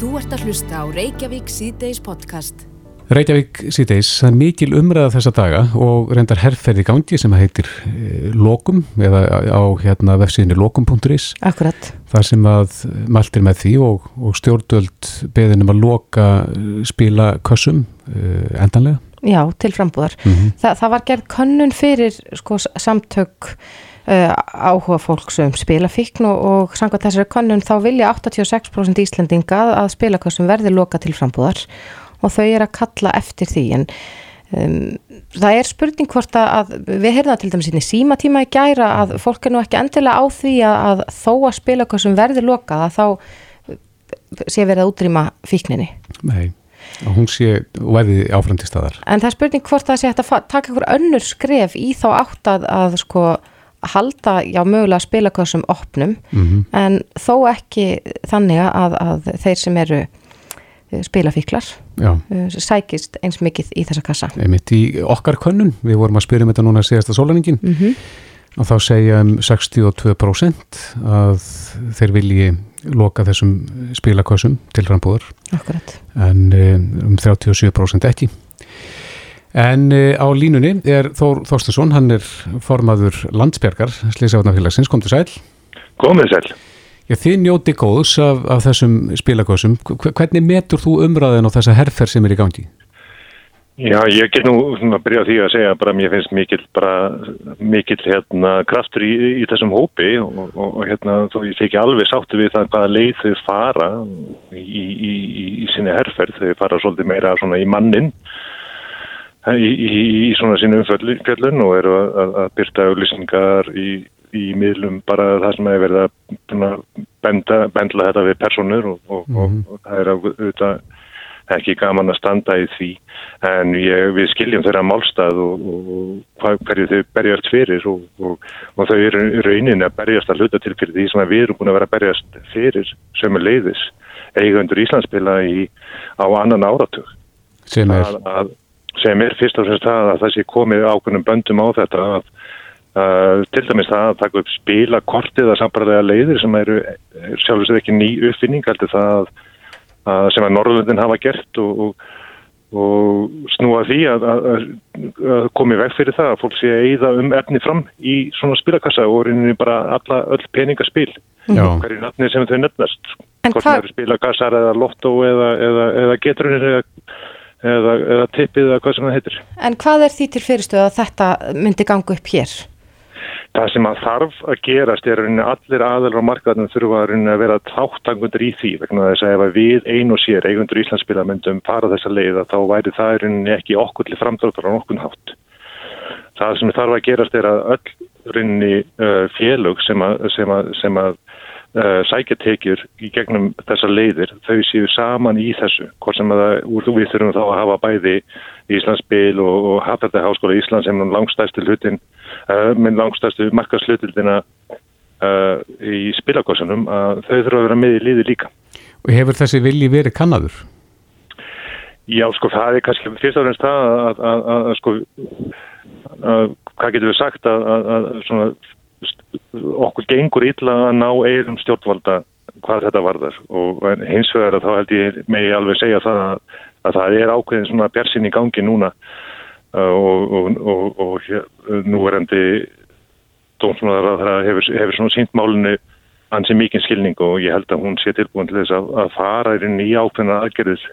Þú ert að hlusta á Reykjavík síðdeis podcast. Reykjavík síðdeis, það er mikil umræða þessa daga og reyndar herrferði gangi sem heitir eh, Lokum eða á hérna vefsíðinni lokum.is Akkurat. þar sem að maltir með því og, og stjórnvöld beðinum að loka eh, spila kössum uh, endanlega. Já, til frambúðar. Þa, það var gerð könnun fyrir sko, samtök uh, áhuga fólks um spilafíkn og, og samkvæmt þessari könnun þá vilja 86% Íslendinga að- að spilakössum verði loka til frambúðar og þau er að kalla eftir því en um, það er spurning hvort að, við heyrðum það til dæmis inn í símatíma í gæra að fólk er nú ekki endilega á því að, að þó að spilakössum verði lokað að þá sé verið að útrýma fíkninni. Nei, og hún sé verði áfram til staðar. En það er spurning hvort það sé að taka einhver önnur skref í þá átt að, að sko halda, já, mögulega spilakössum opnum, Mm en þó ekki þannig að, að þeir sem eru eh, spilafíklar Já, eh, sækist eins mikið í þessa kassa. einmitt í okkar könnun, við vorum að spyrja um þetta núna síðasta sólaningin Mm -hmm. og þá segja um 62% að þeir vilji loka þessum spilakössum til Akkurat. en eh, um 37% ekki. En uh, á línunni er Þór Þorstinsson, hann er formaður landsbjargar, Sliðsafnafélagsins, kom til sæl. Komið sæl. Já, þið njóti góðs af, af þessum spilakössum. Hv- Hvernig metur þú umræðin á þessa herferð sem er í gangi? Já, ég get nú að byrja á því að segja að mér finnst mikill bara mikill hérna kraftur í, í þessum hópi og, og, hérna þó ég sé ekki alveg sáttu við það hvaða leið þau fara í, í, í, sinni herferð, þau fara svolítið meira í mannin í, í, í svona sinni umfjöllun og eru að, að, að byrta auðlýsingar í, í miðlum bara það sem hefur verið að benda, bendla þetta við personur og, og, og, og það er auðvitað ekki gaman að standa í því. En ég, við skiljum þeirra málstað og, og, og hverju þau berjast fyrir og, og, og þau eru í rauninni að berjast að hluta til fyrir því sem við erum búin að vera að berjast fyrir sömu leiðis eigundur Íslandsspila í, á annan áratug. Sem er, að, að, sem er fyrst og fremst það að það sé komið ákveðnum böndum á þetta að Uh, til dæmis það að taka upp spilakortið að sambarlega leiðir sem eru sjálfur sér ekki ný uppfinning heldur það að, að sem að Norrlundin hafa gert og, og, og snúa því að, að, að komi veg fyrir það að fólk sé að eyða um efni fram í svona spilakassa og reyninni bara alla öll peningaspil hverju nafni sem þau nefnast. Hvort það eru spilakassar eða lottó eða, eða, eða getrunir eða, eða, eða tippið eða hvað sem það heitir En hvað er því til fyrirstöðu að þetta myndi ganga upp hér? Það sem að þarf að gerast er að allir aðelar á markaðnum þurfa að, vera þáttangundur í því vegna þess að ef við ein og sér eigundur Íslandsspila myndum fara þessa leið að þá væri það ekki okkur til framdráttar á nokkun hátt. Það sem þarf að gerast er að öll rauninni uh, félög sem að, sem að, sem að uh, sækja tekjur í gegnum þessa leiðir, þau séu saman í þessu, hvort sem að úr þú við þurfum þá að hafa bæði Íslandsspil og, og Hafðarða Háskóla Íslands sem er langstæstu hlutin, uh, minn langstæstu markaslutildina uh, í spilakossunum, að þau þurfa að vera með í liði líka. og hefur þessi vilji verið kannaður? Já, sko, það er kannski fyrst og fremst það að, að, að, að sko, að, hvað getur við sagt að, að, að svona, okkur gengur illa að ná eirum stjórnvalda hvað þetta varðar. Og hins vegar að þá held ég megi alveg segja það að, að það er ákveðin svona björnsinn í gangi núna. Og, og, og, og núverandi dómsmáðar hefur, hefur svona sínt málinu ansi mikinn skilning og ég held að hún sé tilbúin til þess að, að fara inn í ákveðna aðgerðis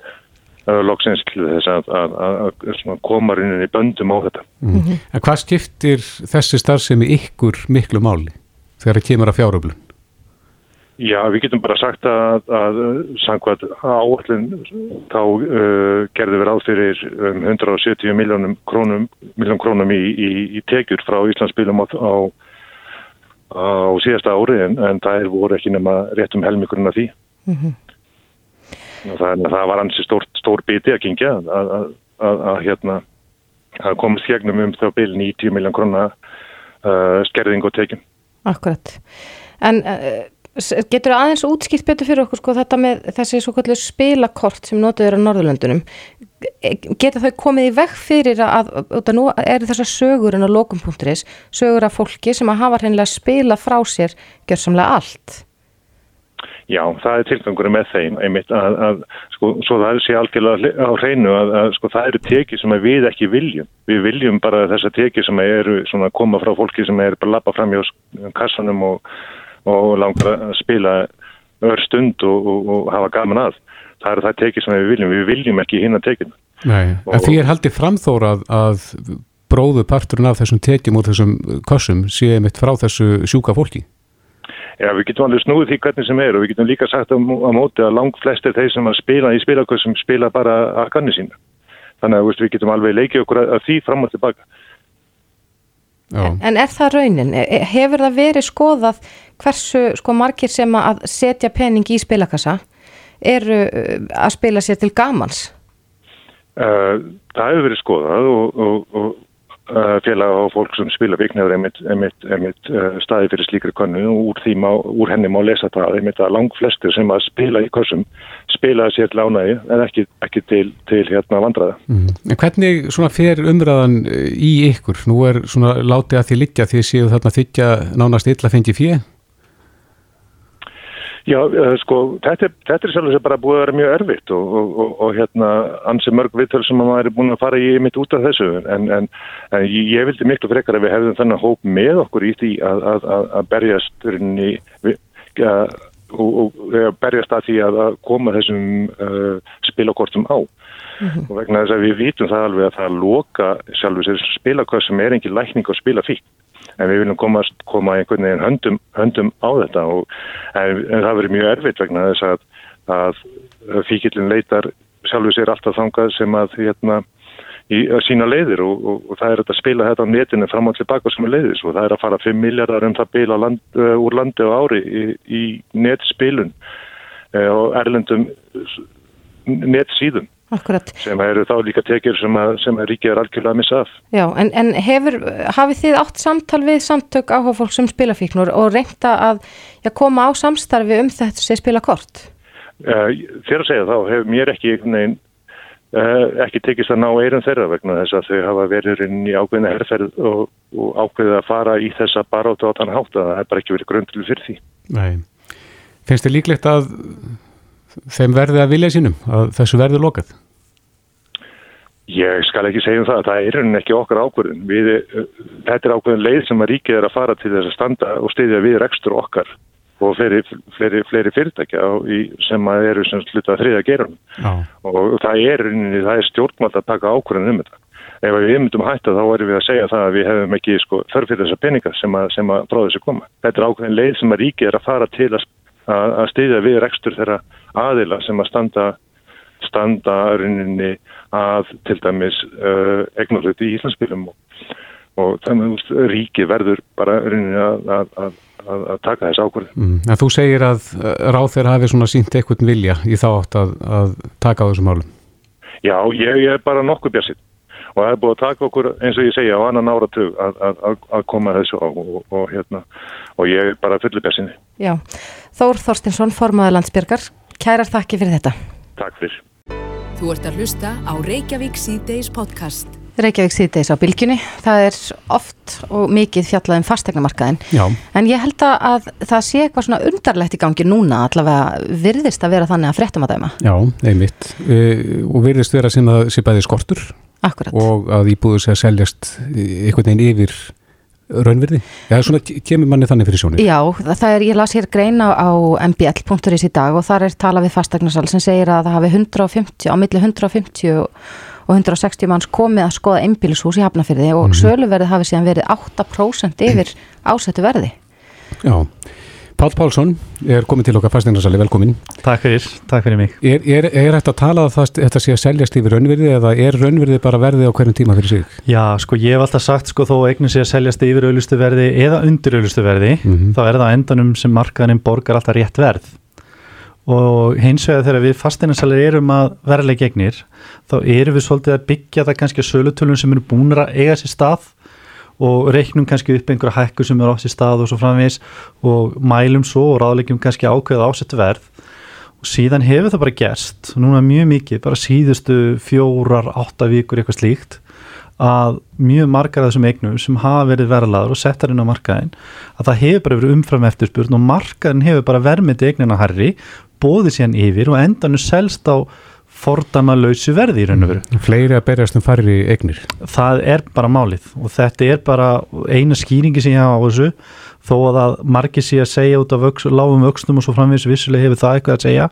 loksins til þess að, að, að, koma inn í böndum á þetta. Mm. En hvað skiptir þessi starfsemi ykkur miklu máli þegar það kemur að fjáröflun? Já, við getum bara sagt að, að samkvæmt áallin þá uh, gerðum við ráð fyrir um 170 miljónum krónum, miljón krónum í, í, í tekjur frá Íslandsbílum á, á, á síðasta ári en, en það er voru ekki nema rétt um helmingurinn af því. Og það, það var hansi stór, stór biti að kingja að, að, að, hérna að komast gegnum um þá bil 90 miljón króna uh, skerðing og tekjum. Akkurat. En uh, getur það aðeins útskipt betur fyrir okkur sko þetta með þessi svo kallu spilakort sem notuður á Norðurlöndunum geta þau komið í veg fyrir að, að nú eru þessar sögur en á lokum.is sögur af fólki sem að hafa hreinlega spila frá sér gjörsamlega allt Já, það er tilgangur með þeim einmitt að, að sko, svo það sé algjörlega á hreinu að, að sko það eru tekið sem við ekki viljum. Við viljum bara þessar tekið sem eru svona að koma frá fólki sem er bara að lappa fram hjá kassanum og, og langar að spila ör stund og, og, og hafa gaman að. Það eru það tekið sem við viljum. Við viljum ekki hinn að tekið. Nei, en því er haldið framþórað að bróðu parturinn af þessum tekjum og þessum kassum sé mitt frá þessu sjúka fólki. Já, við getum alveg snúið því hvernig sem er og við getum líka sagt á, á móti að langt flestir þeir sem að spila í spilakössum spila bara að ganni sína. Þannig að veist, við getum alveg leikið okkur að, því fram og tilbaka. En, en er það raunin? E, e, hefur það verið skoðað hversu sko margir sem að setja pening í spilakassa eru uh, að spila sér til gamans? Uh, það hefur verið skoðað og, og, og félag og fólk sem spila viknaður einmitt, uh, staði fyrir slíkri konnu og úr, má, úr henni má lesa það einmitt að lang flestir sem að spila í korsum spila sér til ánægi en ekki, ekki til, til hérna vandraða. Mm. En hvernig svona fer umræðan eh, í ykkur? Nú er svona látið að því liggja því séu þarna þykja nánast illa fengi fjö? Já, uh, sko, þetta, þetta er sem bara búið að vera mjög erfitt og, og, og, og hérna ansi mörg viðtöl sem maður er búin að fara í mitt út af þessu. En, en, en ég vildi miklu frekar að við hefðum þennan hóp með okkur í því að, að, að, að berjast í, að, og berjast að því að koma þessum uh, spilakortum á. Mm -hmm. og vegna þess að við vitum það alveg að það loka sjálfur sér spilakort sem er engin lækning á spilafík en við viljum komast, koma einhvern veginn höndum, höndum á þetta og en, en það verður mjög erfitt vegna þess að, að fíkillin leitar sjálfur sér alltaf þangað sem að hérna í sína leiðir og, og, og það er að spila þetta á netinu fram og tilbaka sem er leiðis og það er að fara 5 miljardar um það bila land, uh, úr landi og ári í, í netspilun uh, og erlendum netsíðum Akkurat. sem eru þá líka tekjur sem að, sem ríkja er algjörlega að missa af. Já, en, en hefur, hafið þið átt samtal við samtök áhugafólk sem spilafíknur og reynda að já, koma á samstarfi um þetta sem spila kort? Uh, Þegar að segja þá hefur mér ekki neginn, uh, ekki tekist að ná eirum þeirra vegna þess að þau hafa verið inn í ákveðina herrferð og, og ákveðið að fara í þessa baróta á þann hátt að það hefur ekki verið grundlu fyrir því. Nei. Finnst þið líklegt að þeim verði að vilja sínum að þessu verði lokað? Ég skal ekki segja um það, það er ekki okkar ákvörðun. Við, þetta er ákvörðun leið sem að ríkið er að fara til þess að standa og stiðja við rekstur okkar og fleiri, fleiri, fleiri fyrirtækja sem að eru sem slutað þriða gerunum. Og það er, það er stjórnmátt að taka ákvörðun um þetta. Ef við myndum hætta þá erum við að segja það að við hefum ekki sko, þörf fyrir þessa peninga sem að, að bráða þessu koma. Þetta er ákvörðun leið sem að ríkið er að fara til að, að stiðja við rekstur þeirra aðila sem að standa standa rauninni að til dæmis uh, egnarhauti í Íslandsbyrjum og, og þannig að ríki verður bara að, að, að, að taka þess ákvörðu. Mm, þú segir að ráð þeirra hafi svona sínt eitthvað vilja í þá átt að taka á þessum málum? Já, ég, ég er bara nokkuð björnsitt og það er búið að taka okkur eins og ég segja á annan áratug að koma þessu á og, og, hérna, og ég er bara fulli björnsinni. Já, Þór Þorstinsson, formaður landsbyrgar, kærar þakki fyrir þetta. Takk fyrir. Þú ert að hlusta á Reykjavík C-Days podcast. Reykjavík C-Days á bylginni. Það er oft og mikið fjallað um fastegnamarkaðin. Já. En ég held að það sé eitthvað svona undarlegt í gangi núna allavega virðist að vera þannig að frettum að dæma. Já, einmitt. E, og virðist vera sem að sé bæði skortur. Akkurat. Og að íbúðu sé að seljast einhvern veginn yfir raunverði? Já, svona kemur manni þannig fyrir sjónu. Já, það er, ég las hér greina á mbl.is í dag og þar er talað við fastegnarsal sem segir að það hafi 150, á milli 150 og 160 manns komið að skoða einbílishús í Hafnafyrði og mm -hmm. söluverði hafi síðan verið 8% yfir ásættu verði. Já, Pál Pálsson er komið til okkar fasteinnarsali, velkomin. Takk fyrir, takk fyrir mig. Er, er, er þetta að tala að það, þetta sé að seljast yfir raunverði eða er raunverði bara verði á hverjum tíma fyrir sig? Já, sko ég hef alltaf sagt sko þó eignum sé að seljast yfir auðlustu verði eða undir auðlustu verði, mm -hmm. þá er það endanum sem markaðaninn borgar alltaf rétt verð. Og hins vegar þegar við fasteinarsalir erum að verðlega gegnir, þá erum við svolítið að byggja það kannski að sölutölun sem eru búin að eiga sér stað og reiknum kannski upp einhverja hækku sem er átt í stað og svo framvegis og mælum svo og ráðlegjum kannski ákveða ásett verð. Og síðan hefur það bara gerst, núna mjög mikið, bara síðustu fjórar, átta vikur eitthvað slíkt að mjög margar af þessum eignum sem hafa verið verðlaður og settar inn á markaðin að það hefur bara verið umfram eftirspurn og markaðin hefur bara vermið eignina herri, bóðið síðan yfir og endanum selst á fordama lausu verði í raun og veru. Mm. Fleiri að berjast um færri eignir. Það er bara málið og þetta er bara eina skýringi sem ég hafa á þessu þó að það margir sé að segja út af vöx, lágum vöxtum og svo framvegis vissulega hefur það eitthvað að segja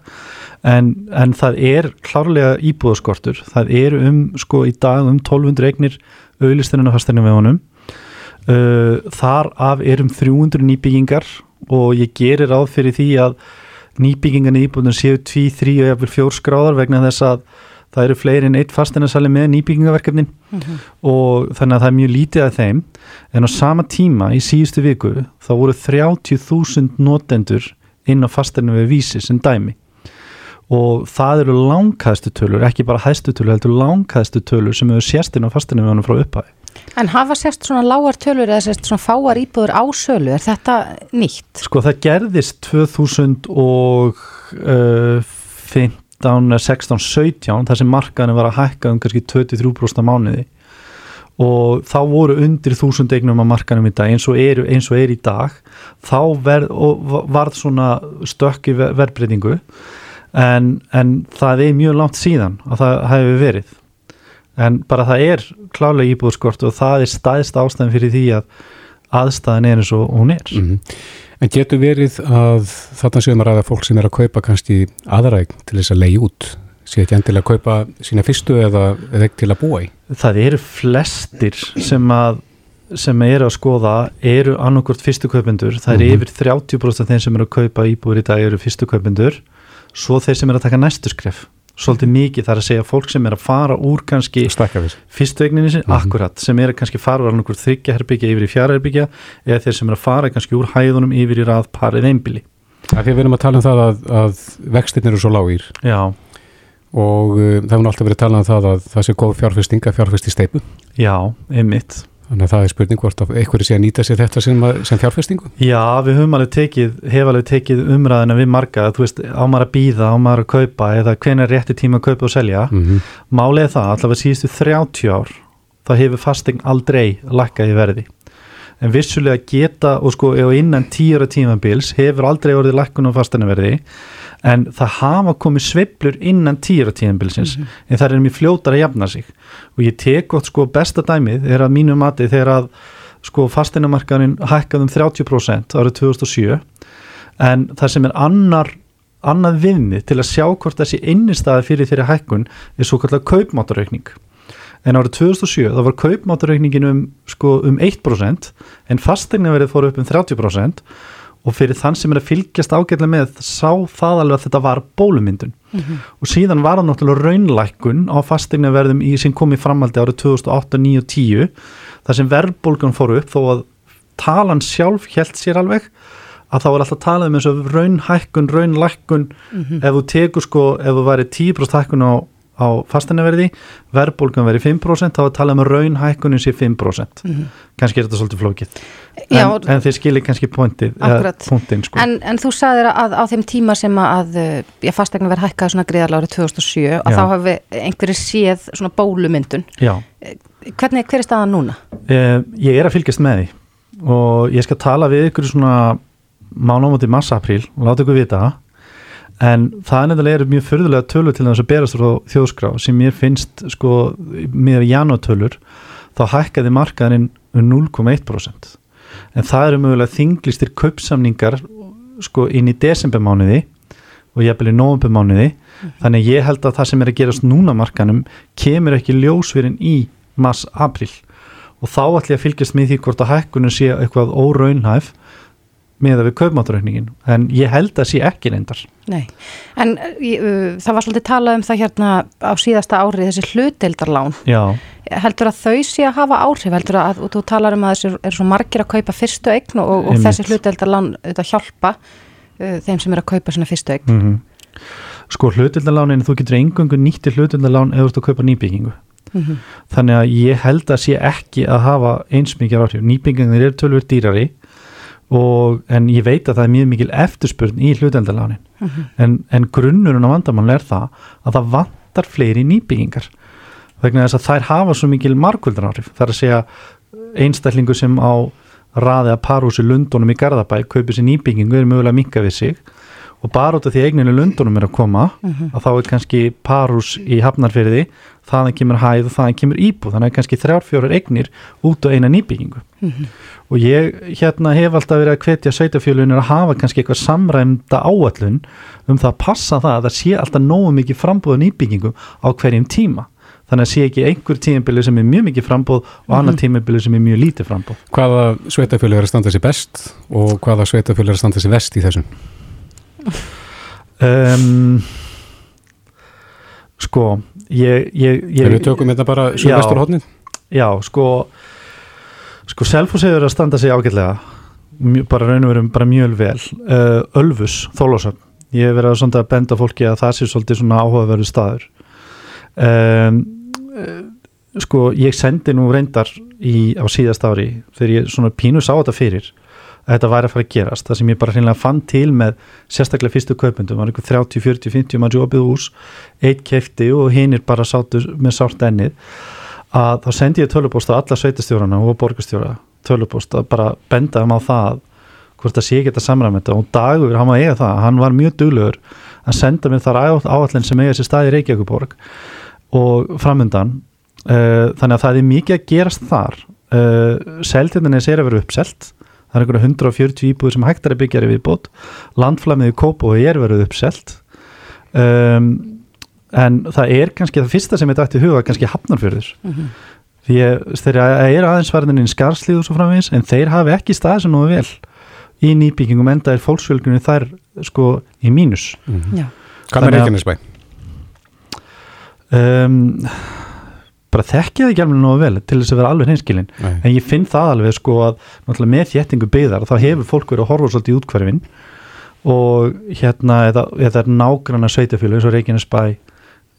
en, en það er klárlega íbúðaskortur. Það er um sko í dag um 1200 eignir auðlistunum og fasteinum við honum. Uh, þar af er um 300 nýbyggingar og ég gerir ráð fyrir því að nýbyggingan í íbúðunum séu 2, 3 og jafnvel 4 skráðar vegna þess að það eru fleiri en eitt fasteinarsali með nýbyggingaverkefnin mm -hmm. og þannig að það er mjög lítið af þeim en á sama tíma í síðustu viku þá voru 30.000 notendur inn á fasteinu við vísi sem dæmi og það eru langkæðstu tölur, ekki bara hæðstu tölur, heldur langkæðstu tölur sem eru sérstinn á fasteinu við hann frá upphæði. En hafa sérst svona lágar tölur eða sérst svona fáar íbúður ásölu, er þetta nýtt? Sko það gerðist 2015 16, 17 þar sem markaðinu var að hækka um kannski 23% mánuði. Og þá voru undir þúsund eignum á markanum í dag eins og er, eins og er í dag. Þá verð, varð svona stökki verbreytingu en, en það er mjög langt síðan að það hefur verið en bara það er klálega íbúðskort og það er staðist ástæðan fyrir því að aðstæðan er eins og hún er mm -hmm. En getur verið að þarna séum að ræða fólk sem er að kaupa kannski aðræk til þess að leiði út, sé ekki endilega að kaupa sína fyrstu eða, ekki til að búa í? Það eru flestir sem að sem eru að skoða eru annarkort fyrstu kaupendur, það er mm -hmm. yfir 30% af þeim sem eru að kaupa íbúður í dag eru fyrstu kaupendur, svo þeir sem eru að taka næstu skref svolítið mikið þar að segja fólk sem er að fara úr kannski fyrstveigninni sin, mm -hmm. akkurat, sem er kannski farvar einhver þryggjaherbyggja yfir í fjaraherbyggja eða þeir sem er að fara kannski úr hæðunum yfir í rað parið einbili. Það er því að við erum að tala um það að, að vextin eru svo lágir Já. og uh, það hefur alltaf verið að tala um það að það sé góð fjárfestinga, fjárfesti steipu. Já, einmitt. Þannig að það er spurning hvort að einhverju sé að nýta sér þetta sem, sem fjárfestingu? Já, við höfum alveg tekið, hef alveg tekið umræðina við marga, þú veist, á maður að býða, á maður að kaupa eða hven er rétti tíma að kaupa og selja. Mm -hmm. Málið það, allavega síðustu 30 ár, þá hefur fastegn aldrei lakkað í verði. En vissulega geta, og sko, innan tíura tímabils hefur aldrei orðið lakkun á fastegnaverði en það hafa komið sveiblur innan tíra tíðanbilsins mm -hmm. en það er mjög fljótar að jafna sig. Og ég tek gott sko besta dæmið er að mínu mati þegar að sko fasteinamarkaðin hækkað um 30% árið 2007 en það sem er annar annað viðmið til að sjá hvort þessi innistæði fyrir þeirri hækkun er svo kallar kaupmáttaraukning. En árið 2007 þá var kaupmáttaraukningin um, sko, um 1% en fasteignaverið fór upp um 30% og fyrir þann sem er að fylgjast ágætlega með sá það alveg að þetta var bólumyndun mm -hmm. og síðan var það náttúrulega raunlækun á fastegnaverðum í sem kom í framaldi árið 2008, 9 og 10 þar sem verðbólgun fóru upp þó að talan sjálf held sér alveg að þá er alltaf talað um eins og raunhækkun, raunlækun mm -hmm. ef þú tekur sko, ef þú væri 10% hækkun á á fasteinaverði, verðbólgan verið 5% þá er talað um raunhækkunum sé 5% mm -hmm. kannski er þetta svolítið flókið en, Já, en þeir skilir kannski pointið, punktin sko. en, en þú sagðir að á þeim tíma sem að já, fasteigna verið hækkað svona greiðarlega árið 2007 að já. þá hafi einhverju séð svona bólumyndun Já. hvernig, hver er staðan núna? Eh, ég er að fylgjast með því og ég skal tala við ykkur svona mánumóti massa-apríl og láta ykkur vita það en það nefnilega er mjög förðulega tölur til þess að berast frá þjóðskrá sem mér finnst sko með janúartölur þá hækkaði markaðin um 0,1% en það eru mögulega þinglistir kaupsamningar sko inn í desembermániði og jæfnvel í novembermániði mm. þannig ég held að það sem er að gerast núna markanum kemur ekki ljósverðin í mars-april og þá ætlum ég að fylgjast með því hvort að hækkunum sé eitthvað óraunhæf með að við kaupmátturaukningin en ég held að sé ekki reyndar. Nei, en uh, það var svolítið talað um það hérna á síðasta ári þessi hluteldarlán Já. heldur að þau sé að hafa áhrif? Heldur að, og þú talar um að þessi er svo margir að kaupa fyrstu eign og, og þessi hluteldarlán þetta hjálpa uh, þeim sem er að kaupa svona fyrstu eign? Mm -hmm. Sko hluteldarlánin, þú getur engungu nýttir hluteldarlán eða þú ert að kaupa nýbyggingu. Mm -hmm. þannig að ég held að sé ekki að Og, en ég veit að það er mjög mikil eftirspurn í hluteldalánin mm -hmm. en, en grunnurinn á vandamann er það að það vantar fleiri nýbyggingar. Vegna þess að þær hafa svo mikil markvöldan áhrif það er að segja einstaklingu sem á raði að parhúsi Lundunum í Garðabæ kaupir sér nýbyggingu er mögulega að minka við sig og bara út af því eigninu Lundunum er að koma mm -hmm. að þá er kannski parhús í Hafnarfyrði þaðan kemur hæð og þaðan kemur íbú þannig að kannski þrjárfjórar eignir út á eina nýbyggingu mm -hmm. og ég hérna hef alltaf verið að hvetja sveitafjölunir að hafa kannski eitthvað samræmda áallun um það að passa það að það sé alltaf nógu mikið frambúða nýbyggingu á hverjum tíma þannig að sé ekki einhver tímabili sem er mjög mikið frambóð og mm -hmm. annar tímabili sem er mjög lítið frambóð Hvaða sveitafjölu er að standa sér best og hvaða sveitafjölu er að standa sér vest í þessum? Um, sko ég, ég, ég við tökum þetta bara svo vestur hodnið Já, sko sko Selfos hefur að standa sig ágætlega. Bara raun og verum bara mjög vel. Uh, Ölfus, Þólásson ég hef verið að benda fólki að það sé svolítið svona áhugaverðu staður. Um, sko ég sendi nú reyndar í, á síðast ári þegar ég svona pínu sá þetta fyrir að þetta væri að fara að gerast, það sem ég bara hreinlega fann til með sérstaklega fyrstu kaupundum var einhver 30, 40, 50 mann jópið ús eitt kefti og hinn er bara sátu með sárt ennið að þá sendi ég tölupóst á alla sveitastjórana og borgastjóra tölupóst að bara benda um á það hvort það sé ekki þetta. Samræmynda og dagur, hann var eiga það, hann var mjög duglegur að senda mér þar áallin sem eiga sér staði í Reykjavíkuborg og framöndan uh, þannig að það er mikið að gerast þar. Uh, seltinnis er að vera uppselt það er einhverja 140 íbúður sem hægtari byggjar við bót landflamiði kóp og er verið uppselt um, en það er kannski það fyrsta sem er dætt í huga kannski hafnarfjörður mm -hmm. því að þeir eru aðeins varðininn skarslíð og svo framvegis en þeir hafi ekki stað sem nú vel í nýbyggingum enda er fólksfjölgunni þar sko í mínus mm -hmm. Hvað með Reykjanesbæ? um, bara þekkja það ekki alveg náðu vel til þess að vera alveg hinskilin en ég finn það alveg sko að með þéttingu byggðar þá hefur fólk verið að horfa svolítið í útkvarfin og hérna eða, eða er nágranna sveitafjölu eins og Reykjanesbæ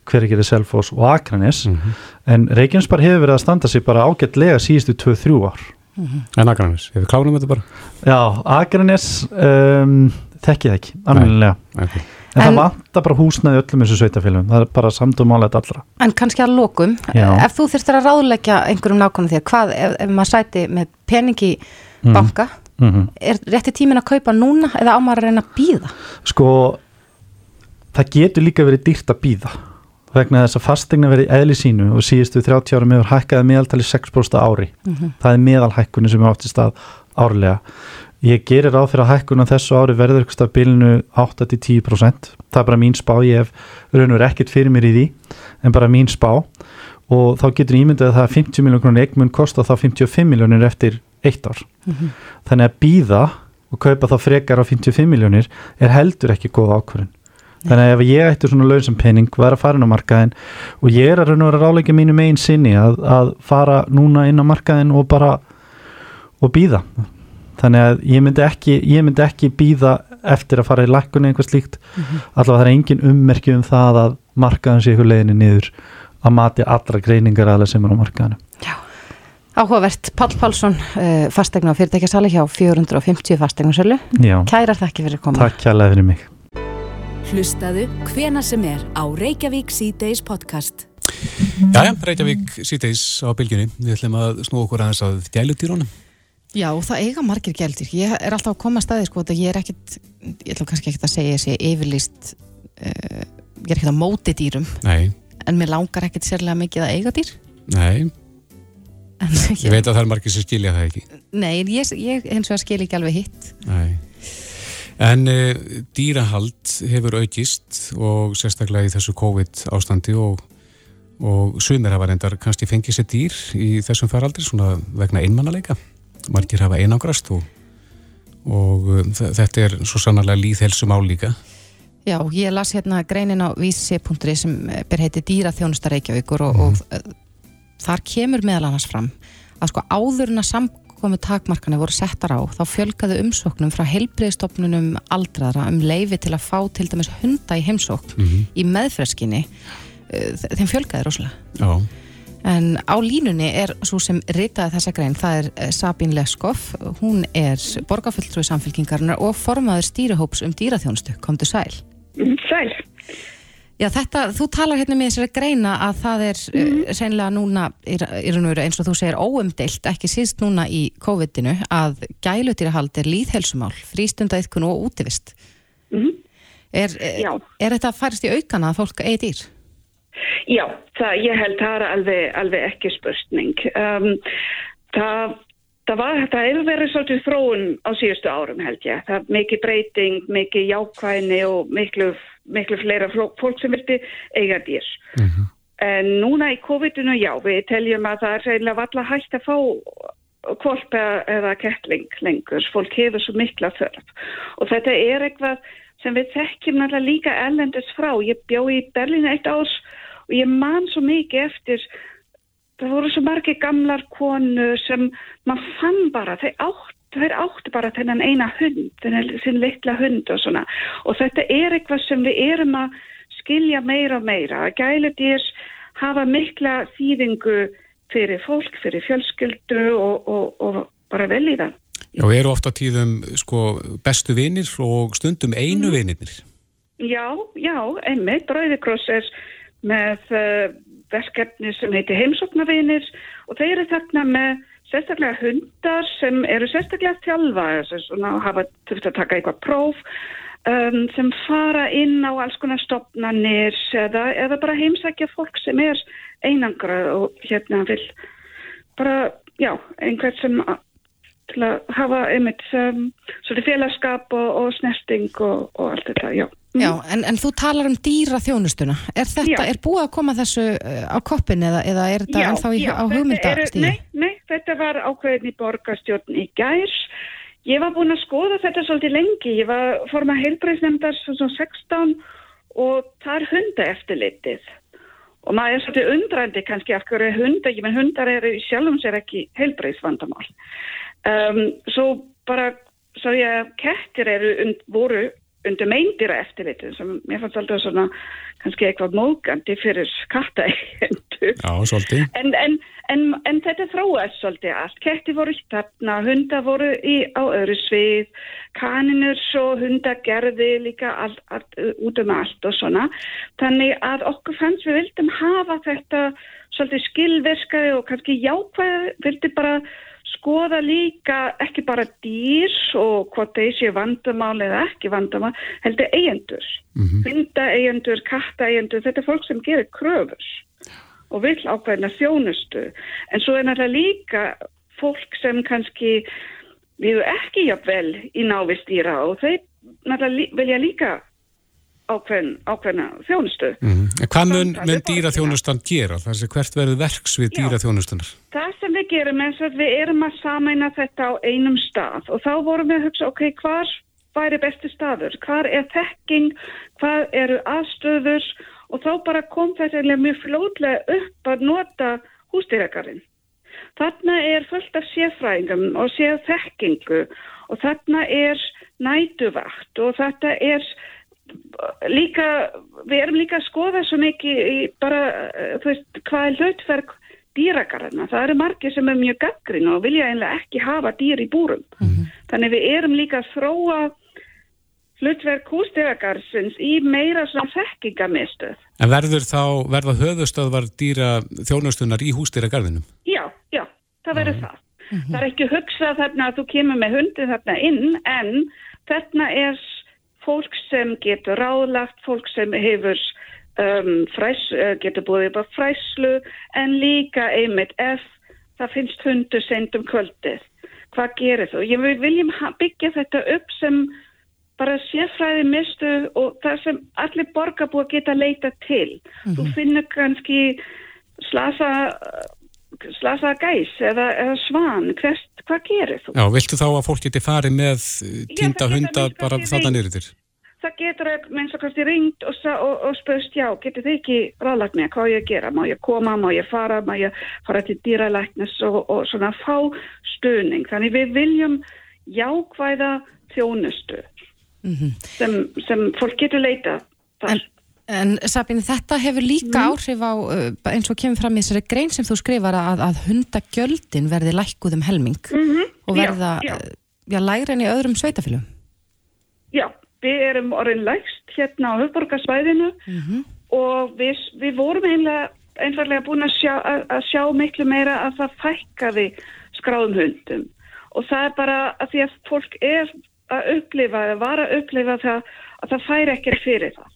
hverjir er Selfos og Akranes mm -hmm. en Reykjanesbæ hefur verið að standa sig bara ágætlega síðustu 2-3 ár mm -hmm. En Akranes, hefur kláðum þetta bara? Já, Akranes um, þekkið ekki, alveg okay. En, en það vantar bara húsnaði öllum þessu sveitafélagum, það er bara samtum álega allra. En kannski að lokum, Já. ef þú þurftir að ráðleggja einhverjum nákvæmlega því að hvað, ef, ef maður sæti með peningi mm. banka, mm -hmm. er rétti tímin að kaupa núna eða ámar að reyna að býða? Sko, það getur líka verið dýrt að býða vegna þess að fastegna verið eðli sínu og síðustu 30 ára meður hækkaði meðaltali 6% ári. Mm -hmm. Það er meðalhækkunni sem er átt í stað árlega Ég gerir á fyrir að hækkuna þessu ári verður ykkur stað bilinu 8-10%. Það er bara mín spá, ég hef raun og verið ekkert fyrir mér í því, en bara mín spá og þá getur ímyndið að það 50 miljónir krónir eigmun kosta þá 55 miljónir eftir eitt ár. Mm -hmm. Þannig að býða og kaupa þá frekar á 55 miljónir er heldur ekki góð ákvörðin. Þannig að ef ég ætti svona laun sem penning, var að fara inn á markaðin og ég er að raun og verið að ráleika mínu megin sinni að, að fara núna inn á markaðin og bara og býða þannig að ég myndi ekki, ég myndi ekki býða eftir að fara í lækkunni eitthvað slíkt. Mm -hmm. allavega það er engin ummerki um það að markaðan sé ykkur leginni niður að mati allra greiningar aðlega sem er á markaðinu Já, áhugavert. Pál Pálsson, uh, fastegna á fyrirtækjasali hjá 450 fastegnarsölu Kærar þakki fyrir að koma Takk kærlega fyrir mig. Hlustaðu hvena sem er á Reykjavík C-Days podcast. Jæja, Reykjavík C-Days á bylginni Við ætlum að snú okkur aðeins að dælutýrónum Já, það eiga margir gældir. Ég er alltaf að koma að staði sko, ég er ekkit, ég ætlum kannski ekkit að segja þessi yfirlist, uh, ég er ekkit að móti dýrum, Nei. en mér langar ekkit sérlega mikið að eiga dýr. Nei, en, ég veit að það er margir sem skilja það ekki. Nei, ég, ég hins vegar skil ekki alveg hitt. Nei, en uh, dýrahald hefur aukist og sérstaklega í þessu COVID ástandi og, og sumir hafa reyndar kannski fengið sér dýr í þessum faraldri svona vegna einmannaleika margir hafa einangrast og, og um, þetta er svo sannarlega líðhelsum álíka. Já, ég las hérna greinin á vísi.ri sem ber heiti Dýraþjónusta Reykjavíkur og, mm. og uh, þar kemur meðal annars fram að sko áðurna samkomi takmarkana voru settar á þá fjölgaðu umsóknum frá heilbreyðstofnunum aldraðra um leifi til að fá til dæmis hunda í heimsókn mm -hmm. í meðfreskinni uh, þeim fjölgaði rosalega. Já. En á línunni er svo sem ritaði þessa grein, það er eh, Sabín Leskoff, hún er borgarfulltrúi samfélkingarnar og formaður stýrihóps um dýraþjónustu. Komdu sæl. Mm, sæl. Já, þetta, þú talar hérna með þessari greina að það er mm -hmm. sennilega núna og veru eins og þú segir óumdeilt, ekki síðst núna í COVID-inu að gælutýrahald er líðhelsumál, frístundaiðkun og útivist. Mm -hmm. er, er, er þetta að farast í aukana að fólk eigi dýr? Já, það, ég held það er alveg, alveg ekki spurning. Um, það, það var, það hefur verið svolítið þróun á síðustu árum held ég. Það er mikið breyting, mikið jákvæðni og miklu miklu fleira fólk sem vilti eiga dýr. Mm -hmm. En núna í COVID-19, já, við teljum að það er reynilega valla hægt að fá kvolpa eða kettling lengur. Fólk hefur svo mikla þörf. Og þetta er eitthvað sem við þekkjum náttúrulega líka ellendist frá. Ég bjó í Berlín eitt ás og ég man svo mikið eftir það voru svo margi gamlar konu sem maður fann bara, þeir átt þær áttu bara þennan eina hund, þennan litla hund og svona og þetta er eitthvað sem við erum að skilja meira og meira. Gæludýr hafa mikla þýðingu fyrir fólk, fyrir fjölskyldu og, og, og bara vel í það. Já, eru ofta tíðum sko, bestu vinir og stundum einu mm. vinir? Já, já, einmitt. Rauðikross er með uh, verkefni sem heitir heimsoknavinir og þeir eru þarna með sérstaklega hundar sem eru sérstaklega þjálfa og hafa þurft að taka eitthvað próf um, sem fara inn á alls konar stopnarnir eða, eða bara heimsækja fólk sem er einangra og hérna vil bara, já, einhvern sem til að hafa einmitt um, félagskap og, og snerting og, og allt þetta, já. Já, en, en þú talar um dýra þjónustuna. Er þetta, já. er búið að koma þessu uh, á koppin eða, eða er þetta ennþá í, á hugmyndastíði? Nei, nei, þetta var ákveðin í borgarstjórn í gærs. Ég var búin að skoða þetta svolítið lengi. Ég var formað heilbreyðsnefndar svona 16 og það er hunda eftirlitið. Og maður er svolítið undrandi kannski af hverju hundar, ég menn hundar eru sjálfum sér ekki heilbreyðsvandamál. Um, svo bara, svo ég að kettir eru und, voru undir meindýra eftirlitin sem mér fannst alltaf svona kannski eitthvað mógandi fyrir kattaeigendu. Já, svolítið. En, en, en, en þetta þróast svolítið allt. Ketti voru í þarna, hundar voru í, á öðru svið, kaninur og hundar gerði líka all, all, út um allt og svona. Þannig að okkur fannst við vildum hafa þetta svolítið skilverskaði og kannski jákvæði, vildi bara skoða líka ekki bara dýr og hvort þeir séu vandamál eða ekki vandamál, heldur eigendur. Mm -hmm. Hundaeigendur, kattaeigendur, þetta er fólk sem gerir kröfur og vil ákveðna þjónustu. En svo er náttúrulega líka fólk sem kannski við ekki jafnvel í návist dýra og þeir náttúrulega vilja líka ákveðin, ákveðina þjónustu. Mm -hmm. Hvað mun, mun dýraþjónustan gera? Það sé hvert verður verks við dýraþjónustunar? Það sem við gerum er að við erum að samæna þetta á einum stað og þá vorum við að hugsa, ok, hvar væri besti staður? Hvar er þekking? Hvað eru aðstöður? Og þá bara kom þetta mjög flótlega upp að nota hústýrakarinn. Þarna er fullt af séfræðingum og séð þekkingu og þarna er nætuvakt og þetta er líka, við erum líka að skoða svo mikið í bara, eh, þú veist, hvað er hlautverk dýragarðina. Það eru margir sem er mjög gaggrin og vilja einlega ekki hafa dýr í búrum. Mm -hmm. Þannig við erum líka að þróa hlutverk húsdýragarðsins í meira svona þekkingamistuð. En verður þá, verða höfustöðvar dýra þjónustunar í húsdýragarðinum? Já, já, það verður mm -hmm. það. -hmm. Það er ekki hugsað þarna að þú kemur með hundin þarna inn en þarna er fólk sem getur ráðlagt, fólk sem hefur um, fræs, uh, getur búið upp á fræslu en líka einmitt ef það finnst hundur sendum kvöldið. Hvað gerir þú? Ég viljum byggja þetta upp sem bara séfræði mistu og það sem allir borgarbúa geta leita til. Mm -hmm. Þú mhm. finnur kannski slasa slasa gæs eða, eða svan, Hvers, hvað gerir þú? Já, viltu þá að fólk geti farið með týnda hunda bara þarna nýrið þér? Það getur að minnst að kannski ringt og, og, og spöst, já, getur þið ekki ráðlagt með hvað ég gera, má ég koma, má ég fara, má ég fara til dýralæknis og, og svona fá stuðning. Þannig við viljum jákvæða þjónustu mm -hmm. sem, sem fólk getur leita þar. En En Sabine, þetta hefur líka mm. áhrif á, uh, eins og kemur fram í þessari grein sem þú skrifar að, að hundagjöldin verði lækkuð um helming mm -hmm. og verða já, já. Uh, já, lægri enn í öðrum sveitafylgum. Já, við erum orðin lægst hérna á höfborgarsvæðinu mm -hmm. og við, við vorum einlega, einfallega búin að sjá, að, að sjá miklu meira að það fækkaði skráðum hundum og það er bara að því að fólk er að upplifa eða var að upplifa það að það fær ekki fyrir það.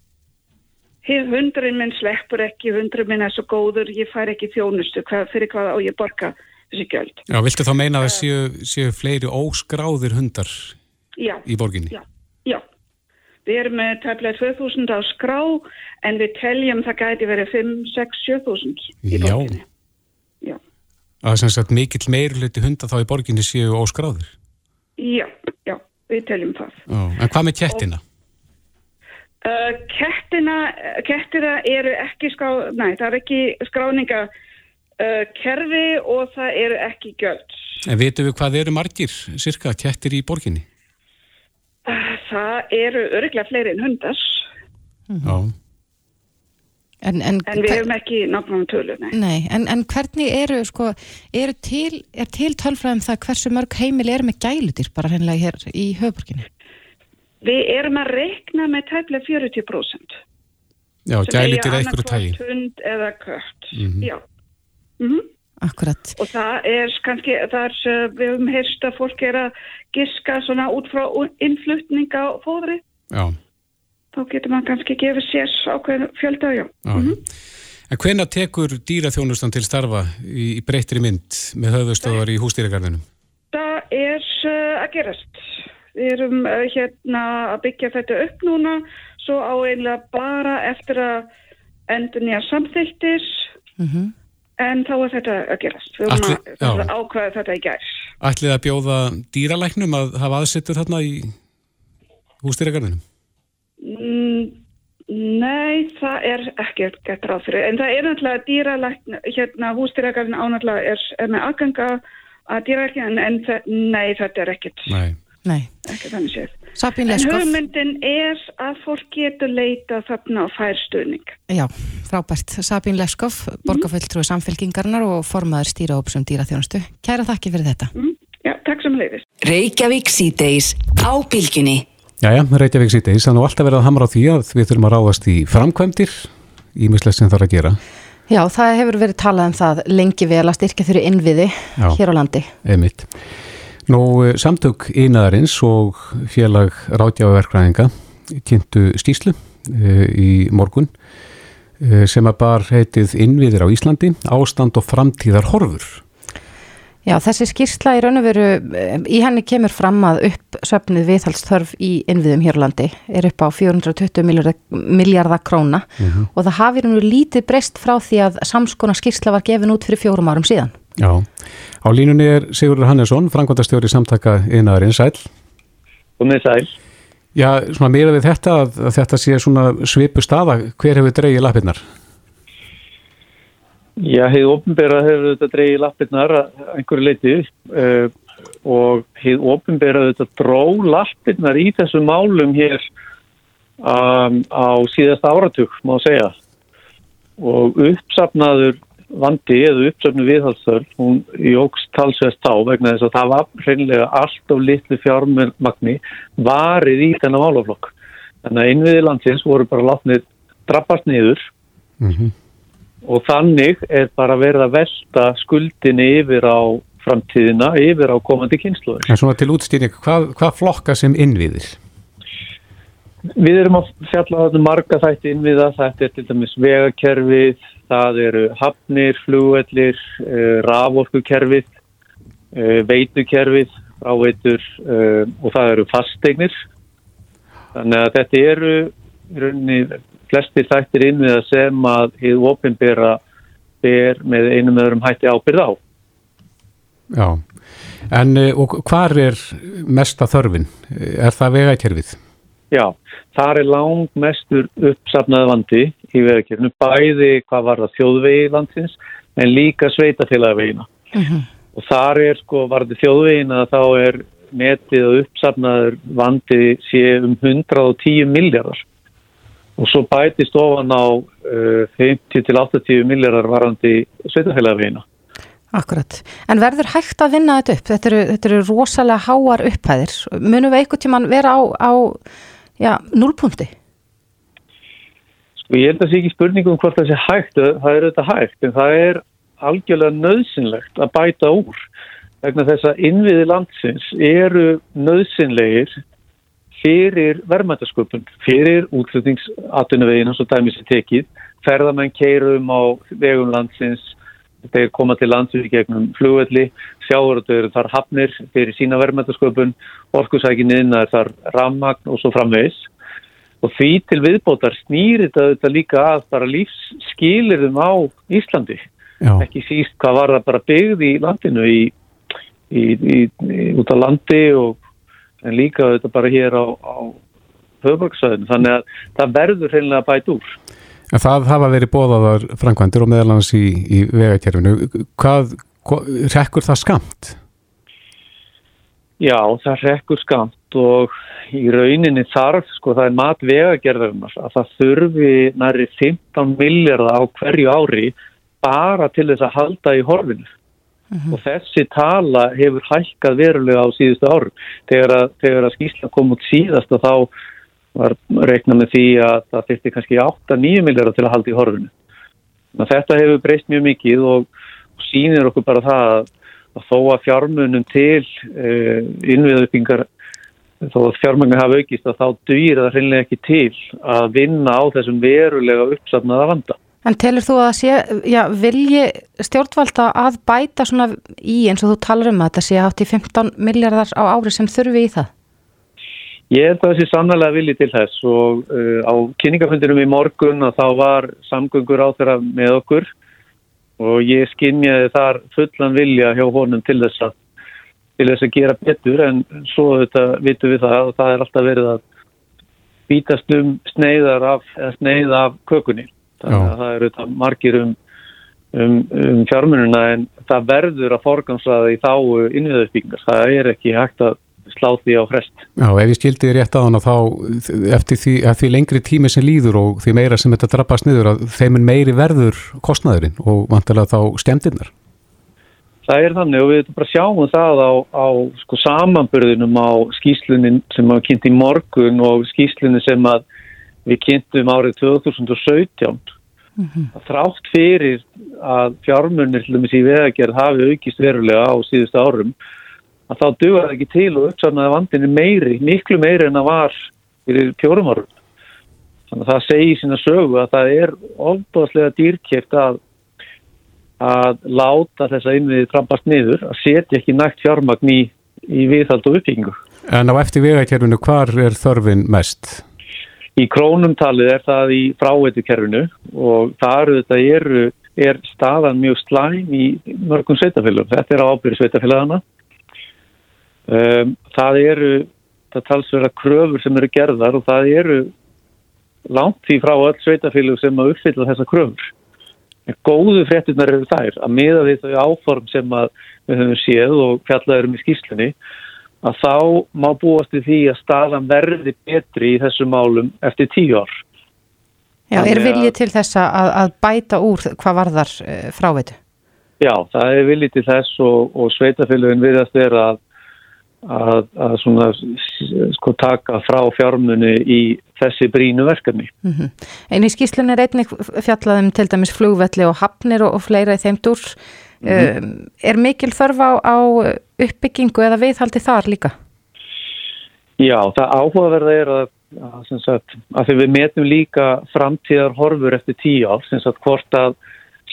Hundurinn minn sleppur ekki, hundurinn minn er svo góður, ég fær ekki þjónustu hvað, fyrir hvað á ég borga þessi gjöld. Já, viltu þá meina að það séu, séu fleiri óskráðir hundar Já, í borginni? já, já. Við erum með tæmlega 2000 á skrá en við teljum það gæti verið 5, 6, 7000 í Já. borginni. Já, Að sem sagt mikill meirluti hundar þá í borginni séu óskráðir? já, já, við teljum það. Já. En hvað með kettina? Uh, kettina, kettina eru ekki skrá, næ, það er ekki skráninga uh, kerfi og það eru ekki gjöld. En vitum við hvað eru margir, cirka, kettir í borginni? Uh, það eru örglega fleiri en hundar Já. En, en, en við hefum ekki nákvæmum tölu, nei. Nei, en, en hvernig eru, sko, eru til, er til tölfræðum það hversu mörg heimil eru með gæludýr bara hennilega hér í höfburginni? Við erum að rekna með tæmlega 40%. Já, eiga eitthvað tægi. hund eða kött, Mhm. já. Mm Akkurat. Og það er kannski, það er, uh, við höfum heyrst að fólk er að giska svona út frá innflutninga og fóðri. Já, Þá getur maður kannski gefið sér ákveðin fjölda, já. já. En hvenna tekur dýraþjónustan til starfa í, í breyttri mynd með höfðustöðar í hústýragarðinum? Það er uh, að gerast. Erum uh, hérna að byggja þetta upp núna, svo á einlega bara eftir að endur nýja samþyktis, Mm en þá er þetta að gerast. Við erum Atli- að, að ákveða þetta í gærs. Ætlið að bjóða dýralæknum að hafa aðsettur þarna í hústýragarðinum? Mm, nei, það er ekki gett ráð fyrir. En það er náttúrulega dýralækn, hérna hústýragarinn ánáttúrulega er, er með aðganga að dýralækni, en, en þe- nei, þetta er ekkert, Nei. Nei. ekki þannig séð. Sabín En Leskov. hugmyndin er að fólk getur leita þarna og fær stuðning. Já, frábært. Sabín Leskov, borgarfulltrúi samfélkingarnar og formaður stýraópsum dýraþjónustu. Kæra þakki fyrir þetta. Mm, já, takk sem leiðis. Reykjavík síðdeis á bylgjunni. Jæja, Reykjavík sýteis, það er nú alltaf verið að hamra á því að við þurfum að ráðast í framkvæmdir, ímislegt sem þarf að gera, Já, það hefur verið talað um það lengi vel að styrkja fyrir innviði Já. hér á landi. einmitt. Nú, eh, samtök ínaðarins og félag ráðgjáverkræðinga kynntu stíslu e, í morgun e, sem að bar heitið innviðir á Íslandi, ástand og framtíðar horfur. Já, þessi skýrsla í raun og veru, eh, í henni kemur fram að uppsöfnið viðhaldsþörf í innviðum hér á landi er upp á 420 miljardar, króna og það hafi nú lítið breyst frá því að samskona skýrsla var gefin út fyrir fjórum árum síðan. Já, á línunni er Sigurður Hannesson, framkvæmdastjóri samtaka ínaðarins sæl. og með sæl. Já, svona meira við þetta að, þetta sé svona svipu staða, hver hefur dreigið lappirnar? Já, heið ofinbera hefur þetta dreigið lappirnar að einhverju leiti uh, og heið ofinbera þetta dró lappirnar í þessum málum hér um, á síðasta áratug, má segja. Og uppsafnaður vandi eða uppsöfnu viðhaldsþörf, hún jógst talsvest á vegna þess að það var hreinlega allt of litlu fjármagni varið í þennan málaflokk. Þannig að innviði landsins voru bara látnið drabbast niður Mm og þannig er bara verið að velta skuldinni yfir á framtíðina, yfir á komandi kynsluður. En svona til útstýring, hvað, hvað flokka sem innviðir? Við erum að fjalla þarna marga þætti innviða, þetta er til dæmis vegakerfið, það eru hafnir, flugvellir, uh, raforkukerfið, uh, veitukerfið, fráveitur uh, og það eru fasteignir. Þannig að þetta eru í rauninni flestir þættir innviða sem að hið ofinbera ber með einum öðrum hætti ábyrð á. Já, en eh, og hvar er mesta þörfin? Er það vegakerfið? Já, þar er lang mestur uppsafnaði vandi í vegakerfinu, bæði hvað var það þjóðvegi landsins, en líka sveitafélagvegina. Og þar er sko, var það þjóðvegina, þá er metið og uppsafnaður vandi sé um 110 miljardar. Og svo bætist ofan á uh, 50 til 80 miljardar varandi sveitafélagvegina. Akkurat. En verður hægt að vinna þetta upp? Þetta eru, þetta eru rosalega háar upphæðir. Munum við einhvern tíman vera á, á já, núlpunkti? og ég held að það sé ekki spurningum hvort það sé hægt, það er auðvitað hægt en það er algjörlega nöðsynlegt að bæta úr vegna þess að innviði landsins eru nöðsynlegir fyrir verðmættasköpun, fyrir útlutningsatunavegin hans og dæmis í tekið, ferðamenn keirum á vegum landsins, þeir koma til landsins í gegnum flugvelli, sjáurður þar hafnir fyrir sína verðmættasköpun, orkusækin innar þar rammagn og svo framvegis. Og því til viðbótar snýri þetta líka að bara lífsskilirðum á Íslandi. Já. ekki síst hvað var það bara byggð í landinu í, í, í, út á landi og en líka þetta bara hér á, á höfbruksöðinu þannig að það verður hreinlega bæt úr en Það hafa verið bóðaðar framkvæmdur og meðalans í vegakerfinu hvað, hvað rekkur það skamt? Já, það rekkur skamt og í rauninni þarf, sko það er mat vegagerðarinnar að það þurfi næri 15 miljardar á hverju ári bara til þess að halda í horfinu uh mhm. -huh. og þessi tala hefur hækkað verulega á síðustu árum þegar að, þegar að skýrsla kom út síðast og þá var reikna með því að það fyrsti kannski 8-9 miljardar til að halda í horfinu þetta hefur breyst mjög mikið og, og sínir okkur bara það að, að þó að fjármunum til uh, innviðauppingar þó að fjármunum hafa aukist að þá dýr það hreinlega ekki til að vinna á þessum verulega uppsafnaða vanda En telur þú að sé, já, vilji stjórnvalda að bæta svona í eins og þú talar um að þetta sé átt í 15 miljardar á ári sem þurfi í það? Ég held að það sé sannlega vilji til þess og uh, á kynningafundinum í morgun að þá var samgöngur á þeirra með okkur og ég skinnjaði þar fullan vilja hjá honum til þess að, til þess að gera betur en svo þetta vitum við það og það er alltaf verið að bítast um sneiðar af, sneið af kökunni. Þannig að það eru margir um, um, um fjármununa en það verður að forgansaða í þá innviðaðspíkningar, það er ekki hægt að slá því á frest. Já, ef ég skildi þér rétt á þann að þá eftir því, því lengri tími sem líður og því meira sem þetta drabbast niður að þeim meiri verður kostnæðurinn og vantilega þá stemdinnar. Það er þannig og við bara sjáum það á, á sko, samanbörðunum á skýslunin sem að kynnt í morgun og skýslunin sem að við kynntum árið 2017 mm -hmm. þrátt fyrir að fjármunir til dæmis í vegagerð hafi aukist verulega á síðustu árum að þá duða það ekki til og uppsarnaði vandinni meiri, miklu meiri en það var fyrir fjórum árum þannig að það segi sína sögu að það er ofbúðslega dýrkjæft að að láta þessa innviðið trampast niður, að setja ekki nægt fjármagn í, í viðhald og uppbyggingu En á eftir vegakerfinu, hvar er þörfin mest? Í krónumtalið er það í fráveitukerfinu og þar eru, er staðan mjög slæm í mörgum sveitafélagum. Þetta er ábyrði sveitafélagana. Um, það eru, það talsverða kröfur sem eru gerðar og það eru langt því frá öll sveitafélag sem að uppfylla þessa kröfur. En góðu fréttunar eru þær að miða því þau áform sem við höfum séð og fjallaðurum í skýslunni að þá má búast í því að staðan verði betri í þessum málum eftir tíu ár. Já, er viljið til þess að, að bæta úr hvað varðar uh, fráveitu? Já, það er viljið til þess og, og sveitafélagin viðast er að, að, að svona, sko, taka frá fjármunni í þessi brínu verkefni. Mm -hmm. En í skýslunni er einnig fjallaðum til dæmis flugvelli og hafnir og, og fleira í þeim dúr. Mm -hmm. Er mikil þörf á, á uppbyggingu eða viðhaldi þar líka? Já, það áhugaverða er að, að, sagt, að við metum líka framtíðar horfur eftir tíu ál, sem sagt hvort að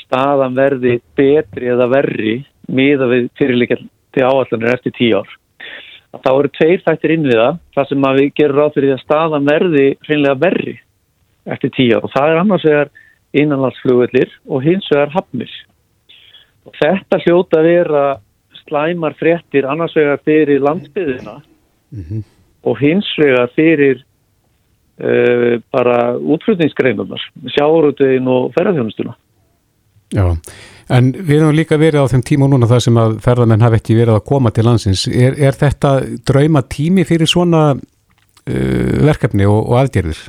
staðan verði betri eða verri miða við fyrirleikjandi áallanir eftir tíu ár. Þá eru tveir þættir inn við það, það sem við gerum ráð fyrir að staðan verði hreinlega verri eftir tíu og það er annars vegar innanlandsflugvellir og hins vegar hafnir. Og þetta hljóta vera slæmar fréttir annars vegar fyrir landsbyðina mm -hmm. og hins vegar fyrir uh, bara útflutningsgreinunar, sjáurútegin og ferðarþjónustuna. Já, en við hefum líka verið á þeim tíma núna það sem að ferðarmenn hafi ekki verið að koma til landsins. Er, er þetta drauma tími fyrir svona uh, verkefni og, og aðgerðir?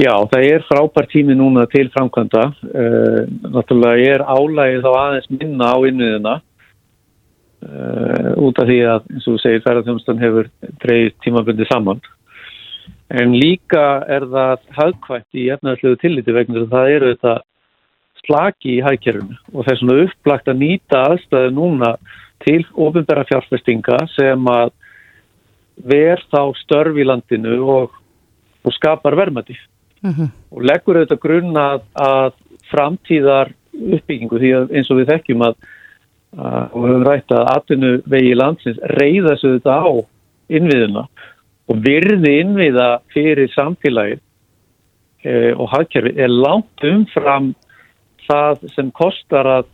Já, það er frábær tími núna til framkvæmda. Uh, náttúrulega er álægið þá aðeins minna á inniðina uh, út af því að, eins og þú segir, ferðarþjómsdan hefur dreyið tímabundi saman. en líka er það hagkvæmt í efnaðarslegu tilliti vegna þess að það eru þetta slaki í hagkerfinu og er svona upplagt að nýta aðstæðu núna til ofinbæra fjárfestinga sem að ver þá störf í landinu og, og skapar vermaði mm -hmm. og leggur auðvitað grunn að, að framtíðar uppbyggingu því að eins og við þekkjum að, að og höfum rætt að atvinnu vegi landsins reyða þessu þetta á innviðuna og virði innviða fyrir samfélagi e, og hagkerfi er langt umfram það sem kostar að,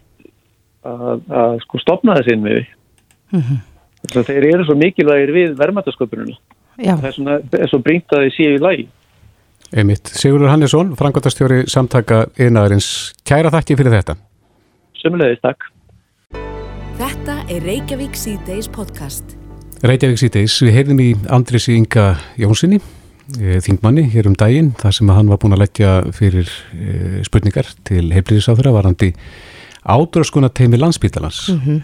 að sko stopna þessi innviði mm -hmm. þess að þeir eru svo mikilvægir við verðmættasköpununa það er svo brínt að þeir séu í lagi Einmitt. Sigurður Hannesson, frangotastjóri samtaka einaðarins. Kæra þakki fyrir þetta. Sumulegis, takk. Þetta er Reykjavík C-Days podcast. Reykjavík C-Days, við heyrðum í Andris Inga Jónssoni, þingmanni, hér um daginn, þar sem hann var búin að leggja fyrir eh, spurningar til heimliðisáþura varandi ádraskuna teimi landsbítalans. Mm -hmm.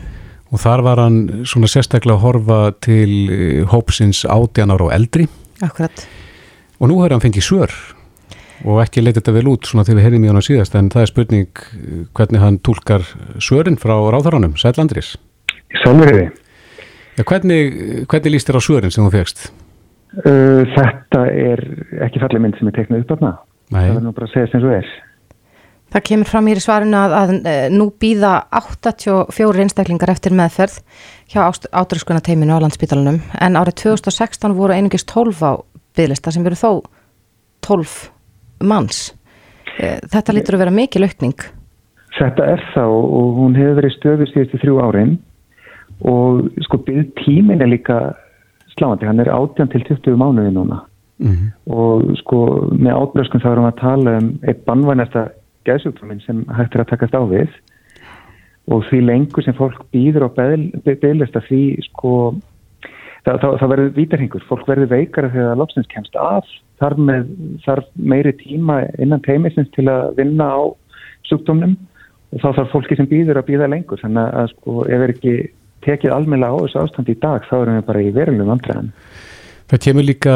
Og þar var hann svona sérstaklega að horfa til eh, hópsins átjanar og eldri. Akkurat og nú har hann fengið svör og ekki leitið þetta vel út svona þegar við heyrðum í hann á síðast en það er spurning hvernig hann tólkar svörin frá ráðaranum, Sætlandris Sálverði ja, hvernig, hvernig líst þér á svörin sem þú fegst? Uh, þetta er ekki fallið mynd sem er teiknað upp af það það er nú bara að segja sem svo er. Það kemur fram í svarinu að, að, eh, nú býða 84 einstaklingar eftir meðferð hjá átrúskuna teiminu á landsbítalunum en árið 2016 voru einungist 12 á bygglista sem veru þó 12 manns. Eh, þetta lítur að vera mikil aukning. Þetta er þá og hún hefur verið stöður síðustu þrjú árin. Og sko bygg tímin er líka sláandi, hann er 18 til 20 mánuði núna. Mm -hmm. og sko með átbröskum þá erum við að tala um eitt bannvænasta gæðsjúkdóminn sem hægt er að takast á við. Og því lengur sem fólk býður á bygglista því sko það, það, það verður vítarhingur, fólk verður veikara þegar lofsins kemst af, þar með þarf meiri tíma innan teimisins til að vinna á sjúkdómnum. Og þá þarf fólki sem býður að býða lengur, þannig að sko ef er ekki tekið almeinlega á þessu ástand í dag þá erum við bara í verulegum andræðan. Það kemur líka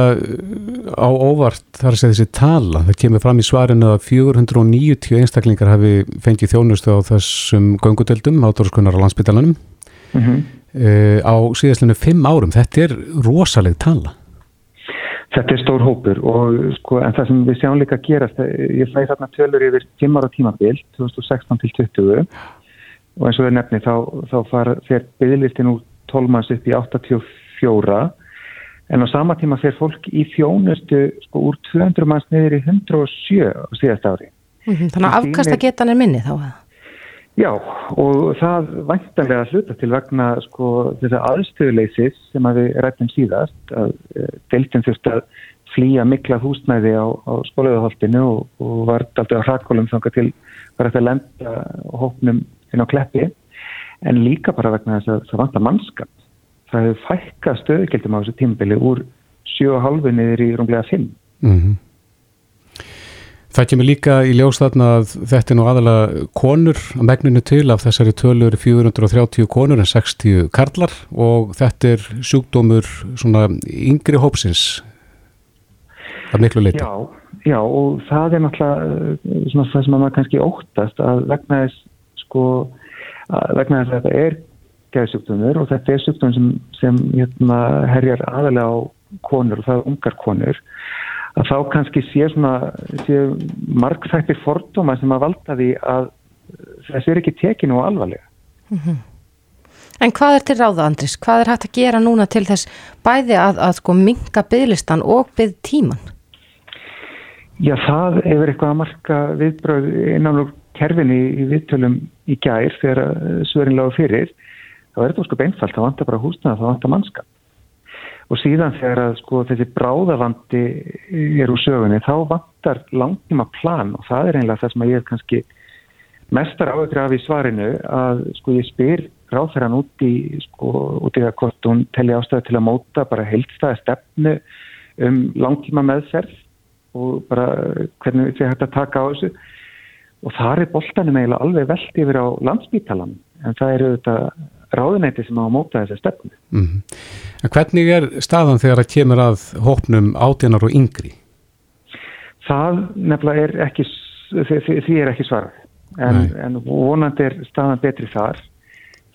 á óvart þar að segja þessi tala, það kemur fram í svarinu að 490 einstaklingar hafi fengið þjónustu á þessum göngutöldum á Dórskunnar á landsbytalanum. Mm -hmm uh, á síðastlunum fimm árum. Þetta er rosaleg tala. Þetta er stór hópur og sko en það sem við sjáum líka að gerast, ég fæði þarna tölur yfir 5 ára tímabild, 2016 til 20 og eins og það nefni þá, þá far, fer byggðlistin úr 12 manns upp í 84 en á sama tíma fer fólk í þjónustu sko úr 200 manns niður í 107 á síðast ári. Mm -hmm, þannig að afkasta getan er minni þá að? Já og það væntanlega hluta til vegna sko þess að aðstöðuleysis sem að við rættum síðast að e, deiltin þurft að flýja mikla húsnæði á, á skólaugahaldinu og, og var alltaf á hrakkolum þanga til var þetta að lenda hóknum inn á kleppi en líka bara vegna þess að það vantar mannskap. Það hefur fækka stöðugildum á þessu tímbili úr 7,5 niður í runglega 5. Mm -hmm. Það kemur líka í ljós þarna að þetta er nú aðalega konur að megninu til af þessari tölur 430 konur en 60 karlar og þetta er sjúkdómur svona yngri hópsins að miklu leiti. Já, já og það er náttúrulega eh, svona það sem maður kannski óttast að vegna þess sko vegna þess að þetta er geðsjúkdómur og þetta er sjúkdómur sem, sem hérna, herjar aðalega á konur og það er ungar konur að þá kannski sé sé margþættir fordóma sem að valda því að þessi er ekki tekinu og alvarlega. Mm -hmm. En hvað er til ráða, Andris? Hvað er hægt að gera núna til þess bæði að, að sko minga bygglistan og byggð tíman? Já, það hefur eitthvað að marka viðbröð innan úr kerfinni í viðtölum í gær þegar svörin lágur fyrir. Það er þetta sko beinfalt, það vantar bara húsnaða, það vantar mannskap og síðan þegar að sko þessi bráðavandi er úr sögunni þá vantar langtíma plan og það er einlega það sem að ég er kannski mestar áökri af í svarinu að sko ég spyr ráðferðan út í sko út í það hvort hún telli ástæði til að móta bara heilstæði stefnu um langtíma meðferð og bara hvernig við hægt að taka á þessu og það er boltanum eiginlega alveg veld yfir á landsbítalan en það eru þetta ráðuneyti sem á að móta þessi stefnu. Mm -hmm. Hvernig er staðan þegar það kemur að hópnum átjánar og yngri? Það nefnilega er ekki, því, því er ekki svarað en, en vonandi er staðan betri þar.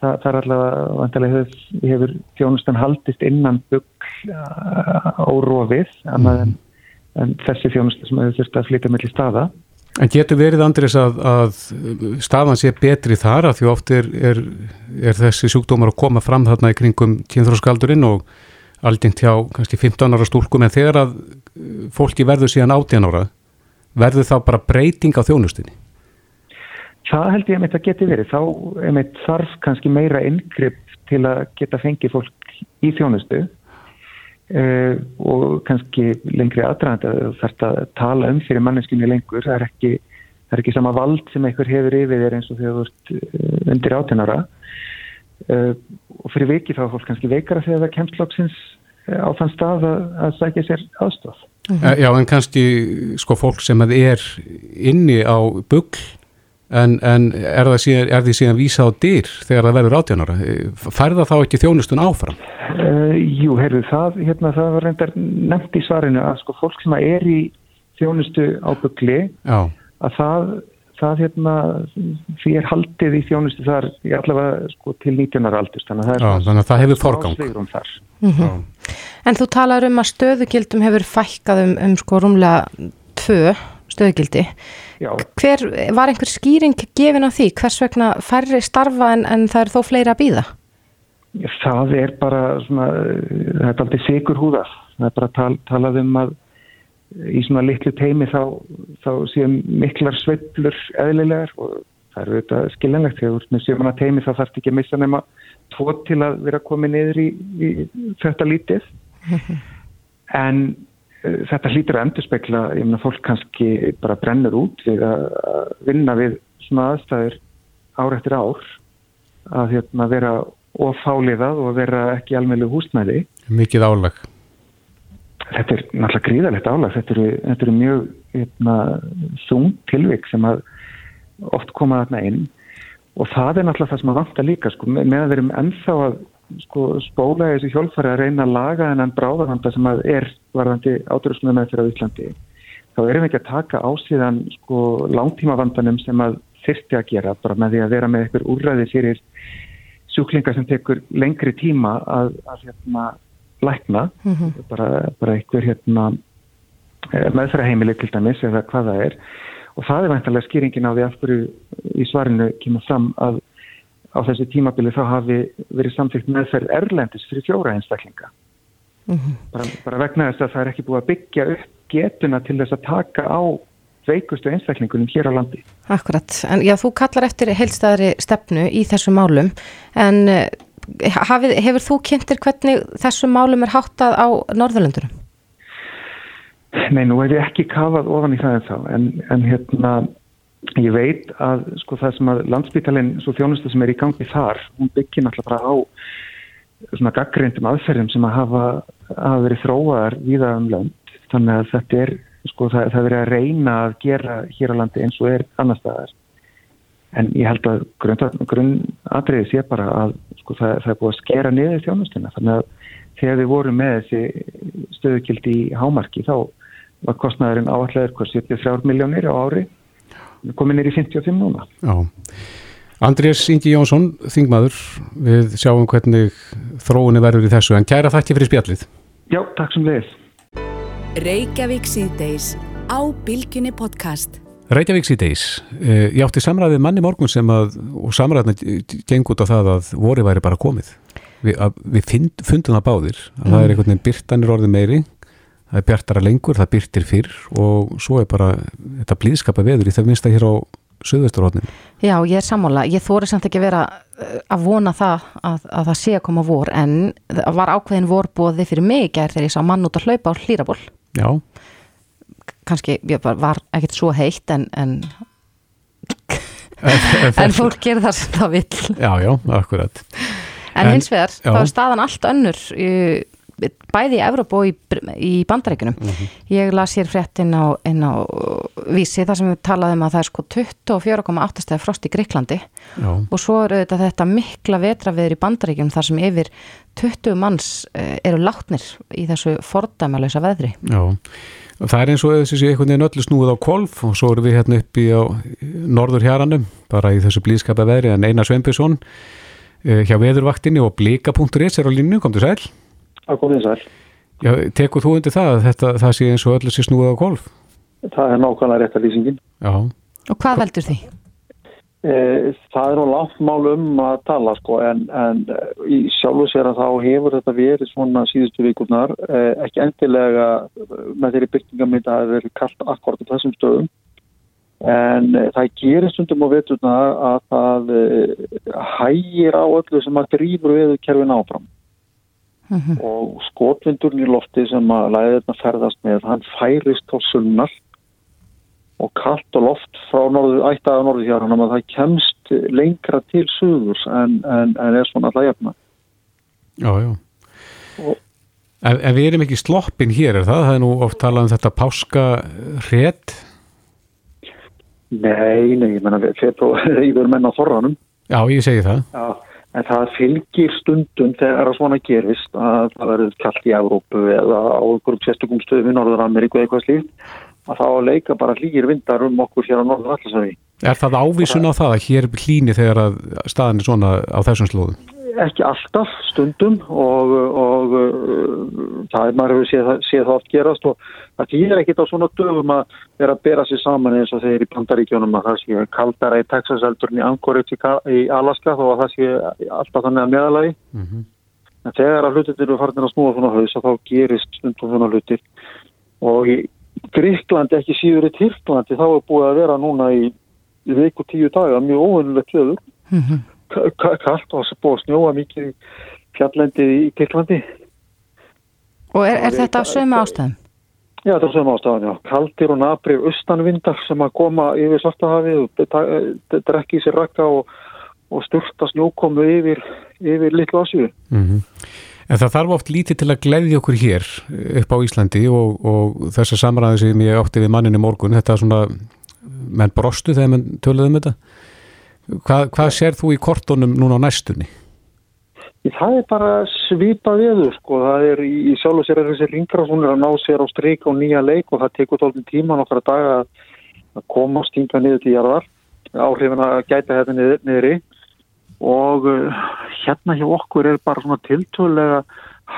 Það, það er allavega, vantilega hefur, hefur þjónustan haldist innan bugl á rófið mm. en, en þessi þjónustan sem hefur þurft að flytja mellir staða En getur verið Andris að, að staðan sé betri þar að því oft er, er, er þessi sjúkdómar að koma fram þarna í kringum kynþróskaldurinn og aldingt hjá kannski 15 ára stúlkum en þegar að fólki verður síðan 18 ára verður þá bara breyting á þjónustinni? Það held ég að þetta geti verið. Þá þarf kannski meira yngripp til að geta fengið fólk í þjónustu Uh, og kannski lengri aðdraðand þarf að tala um fyrir manneskinni lengur það er ekki, það er ekki sama vald sem einhver hefur yfir þér eins og þegar þú ert uh, undir átennara uh, eh, og fyrir viki þá er fólk kannski veikara þegar það kemst lóksins á þann stað að, að sækja sér aðstof mm -hmm. Já en kannski sko fólk sem að er inni á bugl En, en er, síðan, er því síðan vísa á dyr þegar það verður átjónara? Færða þá ekki þjónustun áfram? Uh, jú, heyrðu, það, hérna, það var reyndar nefnt í svarinu að sko, fólk sem er í þjónustu á byggli að það, það hérna, því er haldið í þjónustu þar í allavega sko, til 19. aldurs þannig að það, Já, þannig að það hefur forgang mm -hmm. En þú talar um að stöðugildum hefur fækkað um, um sko rúmlega tvö stöðugildi Já. Hver, var einhver skýring gefin á því? Hvers vegna færri starfa en, en það er þó fleira að býða? Það er bara svona, það er aldrei sigur húðar. Það er bara tal, talað um að í svona litlu teimi þá, þá séum miklar sveiblur eðlilegar og það eru auðvitað skiljanlegt þegar með sjömanna teimi þá þarf ekki að missa nema tvo til að vera komið niður í, í þetta lítið en þetta hlýtur að endurspegla, ég meina fólk kannski bara brennur út við að vinna við svona aðstæður ár eftir ár að hérna, vera ofáliðað og vera ekki almeinlega húsnæði. Mikið álag. Þetta er náttúrulega gríðalegt álag, þetta eru, þetta eru mjög hérna, þung tilvik sem að oft koma þarna inn og það er náttúrulega það sem að vanta líka sko, með að við erum ennþá að sko, spóla þessu hjálfari að reyna að laga þennan bráðarhanda sem að er varðandi átrúslega með fyrir á Íslandi þá erum við ekki að taka ásíðan sko, langtímavandanum sem að þyrsti að gera bara með því að vera með einhver úrræði fyrir sjúklingar sem tekur lengri tíma að, að hérna, lækna mm -hmm. bara, bara einhver hérna, eh, meðfæraheimili til dæmis eða hvað það er og það er væntalega skýringin á því af hverju í svarinu kemur fram að á þessu tímabili þá hafi verið samþygt meðferð erlendis fyrir fjóra einstaklinga. Mm -hmm. bara, bara vegna þess að það er ekki búið að byggja upp getuna til þess að taka á veikustu einstaklingunum hér á landi. Akkurat, en já, þú kallar eftir heilstæðari stefnu í þessu málum, en eh, hafið, hefur þú kynntir hvernig þessu málum er háttað á Norðurlöndunum? Nei, nú hef ég ekki kafað ofan í það en þá, en, en hérna ég veit að sko það sem að landsbytalinn, svo þjónustu sem er í gangi þar, hún byggir náttúrulega bara á svona gaggrindum aðferðum sem að hafa, hafa verið þróaðar viða um lönd, þannig að þetta er sko það, það verið að reyna að gera hér á landi eins og er annar staðar. En ég held að grunnatriði sé bara að sko það, það er búið að skera niður þjónustuna, þannig að þegar við vorum með þessi stöðukildi í hámarki þá var kostnæðurinn áallega 73 miljónir á ári komin er í 55 núna. Já. Andrés Ingi Jónsson, þingmaður, við sjáum hvernig þróunni verður í þessu, en kæra þakki fyrir spjallið. Já, takk sem leiðis. Reykjavík síðdeis á Bilginni podcast. Reykjavík síðdeis, eh, ég átti samræðið manni morgun sem að, og samræðina geng út á það að voru væri bara komið. Vi, að, við find, fundum það báðir, að mm. það er einhvern veginn byrtanir orðið meiri, það er bjartara lengur, það byrtir fyrr og svo er bara þetta blíðskapa veður í það minnst að hér á söðvesturhóttinu. Já, ég er sammála. Ég þóri samt ekki vera eh, að vona það að, að það sé að koma vor en það var ákveðin vorbóði fyrir mig gerð þegar ég sá mann út að hlaupa á hlýraból. Já. Kanski, var ekkert svo heitt en en, en fólk gerir það sem það vil. Já, já, akkurat. En, en hins vegar, já. þá er staðan allt önnur í bæði í Evróp og í, í bandaríkunum. Mm -hmm. Ég las hér frétt inn á, inn á vísi þar sem við talaðum að það er sko 24,8 stæði frost í Greiklandi og svo eru þetta, þetta mikla vetraviður í bandaríkunum þar sem yfir 20 manns eh, eru látnir í þessu fordæmalösa veðri. Já, það er eins og þessi einhvern veginn öllu snúið á kolf og svo eru við hérna upp í norður hjaranum bara í þessu blíðskapa veðri en Einar Sveinbjörnsson Eh, hjá veðurvaktinni og blika.is er á línu, kom þú sæl? Já, kom þið sæl. Já, tekur þú undir það að þetta, það sé eins og öllu sér snúið á golf? Það er nákvæmlega rétt að lýsingin. Já. Og hvað veldur því? E, það er nú látt mál um að tala sko en, en í sjálfu sér að þá hefur þetta verið svona síðustu vikurnar e, ekki endilega með þeirri byrkningamita að það verið kallt akkord á þessum stöðum En eh, það gerir stundum á vetuna að það hægir á öllu sem að grífur veðurkerfin áfram. Uh mhm. -huh. Og skotvindurinn í lofti sem að læðirna ferðast með, hann færist á sunnar og kallt og loft frá ættaða norðu hann að það kemst lengra til suðurs en, en, en er svona jafna. Já, já. Og, en, en við erum ekki sloppin hér, er það? Það er nú oft talað um þetta páska rétt Nei, nei, ég menna við erum menna þorranum. Já, ég segi það. Já, en það fylgir stundum þegar það svona gerist að það verður kallt í Európu eða á einhverjum sérstökum stöðum í Norður-Ameríku eða eitthvað slíkt að þá leika bara hlýgir vindar um okkur hér á Norður-Allasæði. Er það ávísun á það að hér hlýni þegar að staðin er svona á þessum slóðum? Ekki alltaf stundum og, og uh, það er maður hefur séð, séð það oft gerast og það týðir ekkit á svona dögum að vera að bera sér saman eins og þeir í bandaríkjónum að það sé kaldara í Texas-eldurinn í Anchorage í Alaska þó að það sé alltaf þannig að meðalagi mm -hmm. en þegar að hlutir eru farin að snúa svona haus þá gerist stundum svona hlutir. Og í Gríklandi ekki síður í Tyrklandi þá er búið að vera núna í, í viku tíu daga mjög óvinnulegt höfur mm -hmm kallt og búið að snjóa mikið í fjallendi í Kirklandi Og er, er þetta á sömu ástæðum? Já, þetta er á sömu ástæðum, já. Kaldir og nabrið austanvindar sem að koma yfir svartahafið og drekki í sér rakka og, og styrta snjókomu yfir, yfir litlu ásjöðu. Mm -hmm. En það þarf oft lítið til að gleyði okkur hér upp á Íslandi og, og þessar samræði sem ég átti við manninni morgun, þetta er svona menn brostu þegar menn töluðum um þetta Hvað, hvað sér þú í kortunum núna á næstunni? Það er bara svipa viður sko, það er í, í sjálf og sér er þessi ringrásónir að ná sér á stryk og nýja leik og það tekur tólfinn tíma nokkara daga að koma og stinga niður til jarðar, áhrifin að gæta þetta niður, niðri og uh, hérna hjá okkur er bara svona tiltöðlega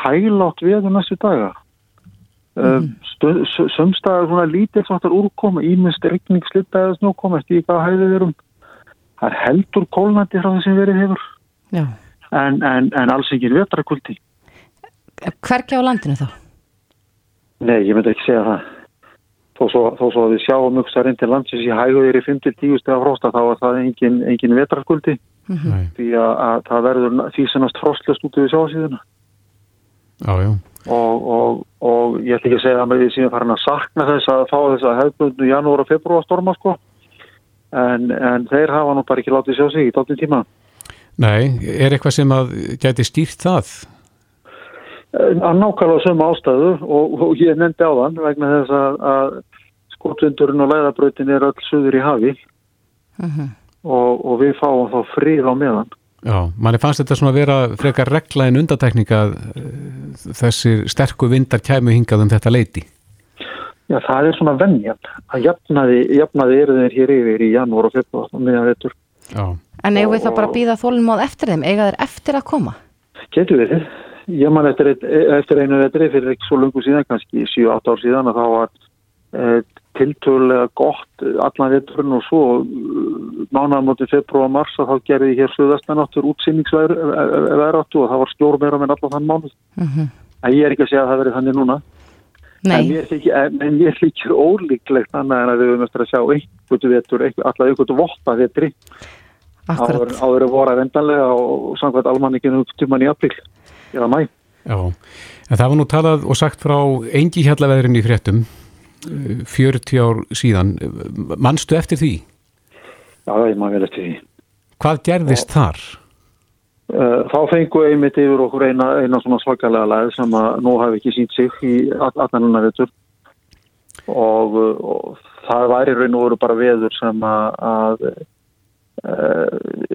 hælátt viður næstu daga. Mm. Uh, Sömstaðar svona lítið svartar úrkoma, ímest regning slittaðið snókoma, eftir í hvað hæðið erum það er heldur kólnandi frá það sem verið hefur. En, en, en alls ekki vetrakulti Hverki á landinu þá? Nei, ég myndi ekki segja það. Þó svo, þó svo að við sjáum mjög starfinn til landsins í hæguðir í 5-10 steg af frósta þá er það engin, engin vetrakulti mm -hmm. því að, að það verður því sennast frostlust út við sjáasíðuna Jájú og, og, og ég ætla ekki að segja að við síðan farin að sakna þess að fá þess að hefðbundu janúar og februar storma sko en, en þeir hafa nú bara ekki látið sjá sig í tóttin tíma. Nei, er eitthvað sem að geti stýrt það? Eh, að nákvæmlega sömu ástæðu og, og ég nefndi á þann vegna þess að, að skotvindurinn og læðabrautin er öll söður í hafi uh mhm. -huh. og, og við fáum þá frið á meðan. Já, manni fannst þetta svona að vera frekar regla en undatekninga eh, þessir sterku vindar kæmu hingað um þetta leiti. Já, það er svona vennjan að jafnaði, jafnaði eru þeir hér yfir í janúar og februar og meðan vettur. En eigum við þá bara að býða þólum á eftir þeim? Ega þeir eftir að koma? Getur við þið. Ég man eftir, eftir einu vettri fyrir ekki svo lungu síðan, kannski 7-8 ár síðan að þá var e, tiltölulega gott allan vetturinn og svo mánaðan motið februar og mars að þá gerði hér söðastanáttur útsýningsverðaráttu og það var stjór meira með allan þann mánuð. Uh mhm. -huh. Ég er ekki að segja að það verið þannig núna En mér, þykir, en mér líkir ólíklegt annað en að við höfum eftir að sjá einhverju vetur, alltaf einhverju votta vetri áður, áður að voru vendanlega og samkvæmt almannikinu upp tíman í april eða mæ. Já, en það var nú talað og sagt frá engi hjallaveðurinn í fréttum 40 ár síðan. Manstu eftir því? Já, ég maður vel eftir því. Hvað gerðist og... þar? Uh, þá fengu einmitt yfir okkur eina, eina svona svakalega læð sem að nú hafi ekki sínt sig í allanuna vettur og, og það væri raun og veru bara veður sem að, að uh,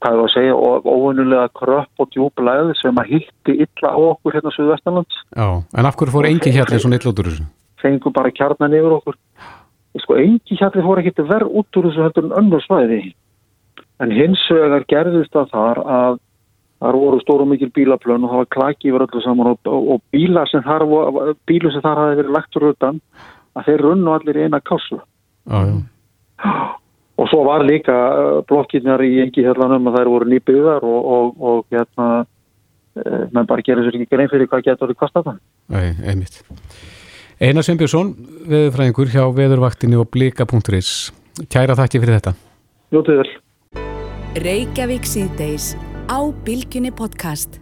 hvað er það að segja óunulega kröpp og djúb læð sem að hitti illa á okkur hérna Suðu Vestanlands Já, en af hverju fór engi hjallir svona illa út úr þessu? Fengu bara kjarnan yfir okkur. Sko engi hjallir fór ekki verð út úr þessu heldur en önnur svæði. En hins vegar gerðist það þar að þar voru stóru mikil bílaplön og það var klaki yfir öllu saman og, og, og bíla sem þar, bílu sem þar hafi verið lagt úr utan að þeir runnu allir eina kassu ah, og svo var líka uh, blokkinjar í engi hérlanum að þær voru nýbyggðar og, og hérna e, menn bara gerir sér ekki grein fyrir hvað getur það kostað það Nei, einmitt. Einar Sveinbjörnsson, veðurfræðingur hjá veðurvaktinni og blika.is Kæra þakki fyrir þetta. Jótið vel. Reykjavík síðdeis á Bilginni podcast.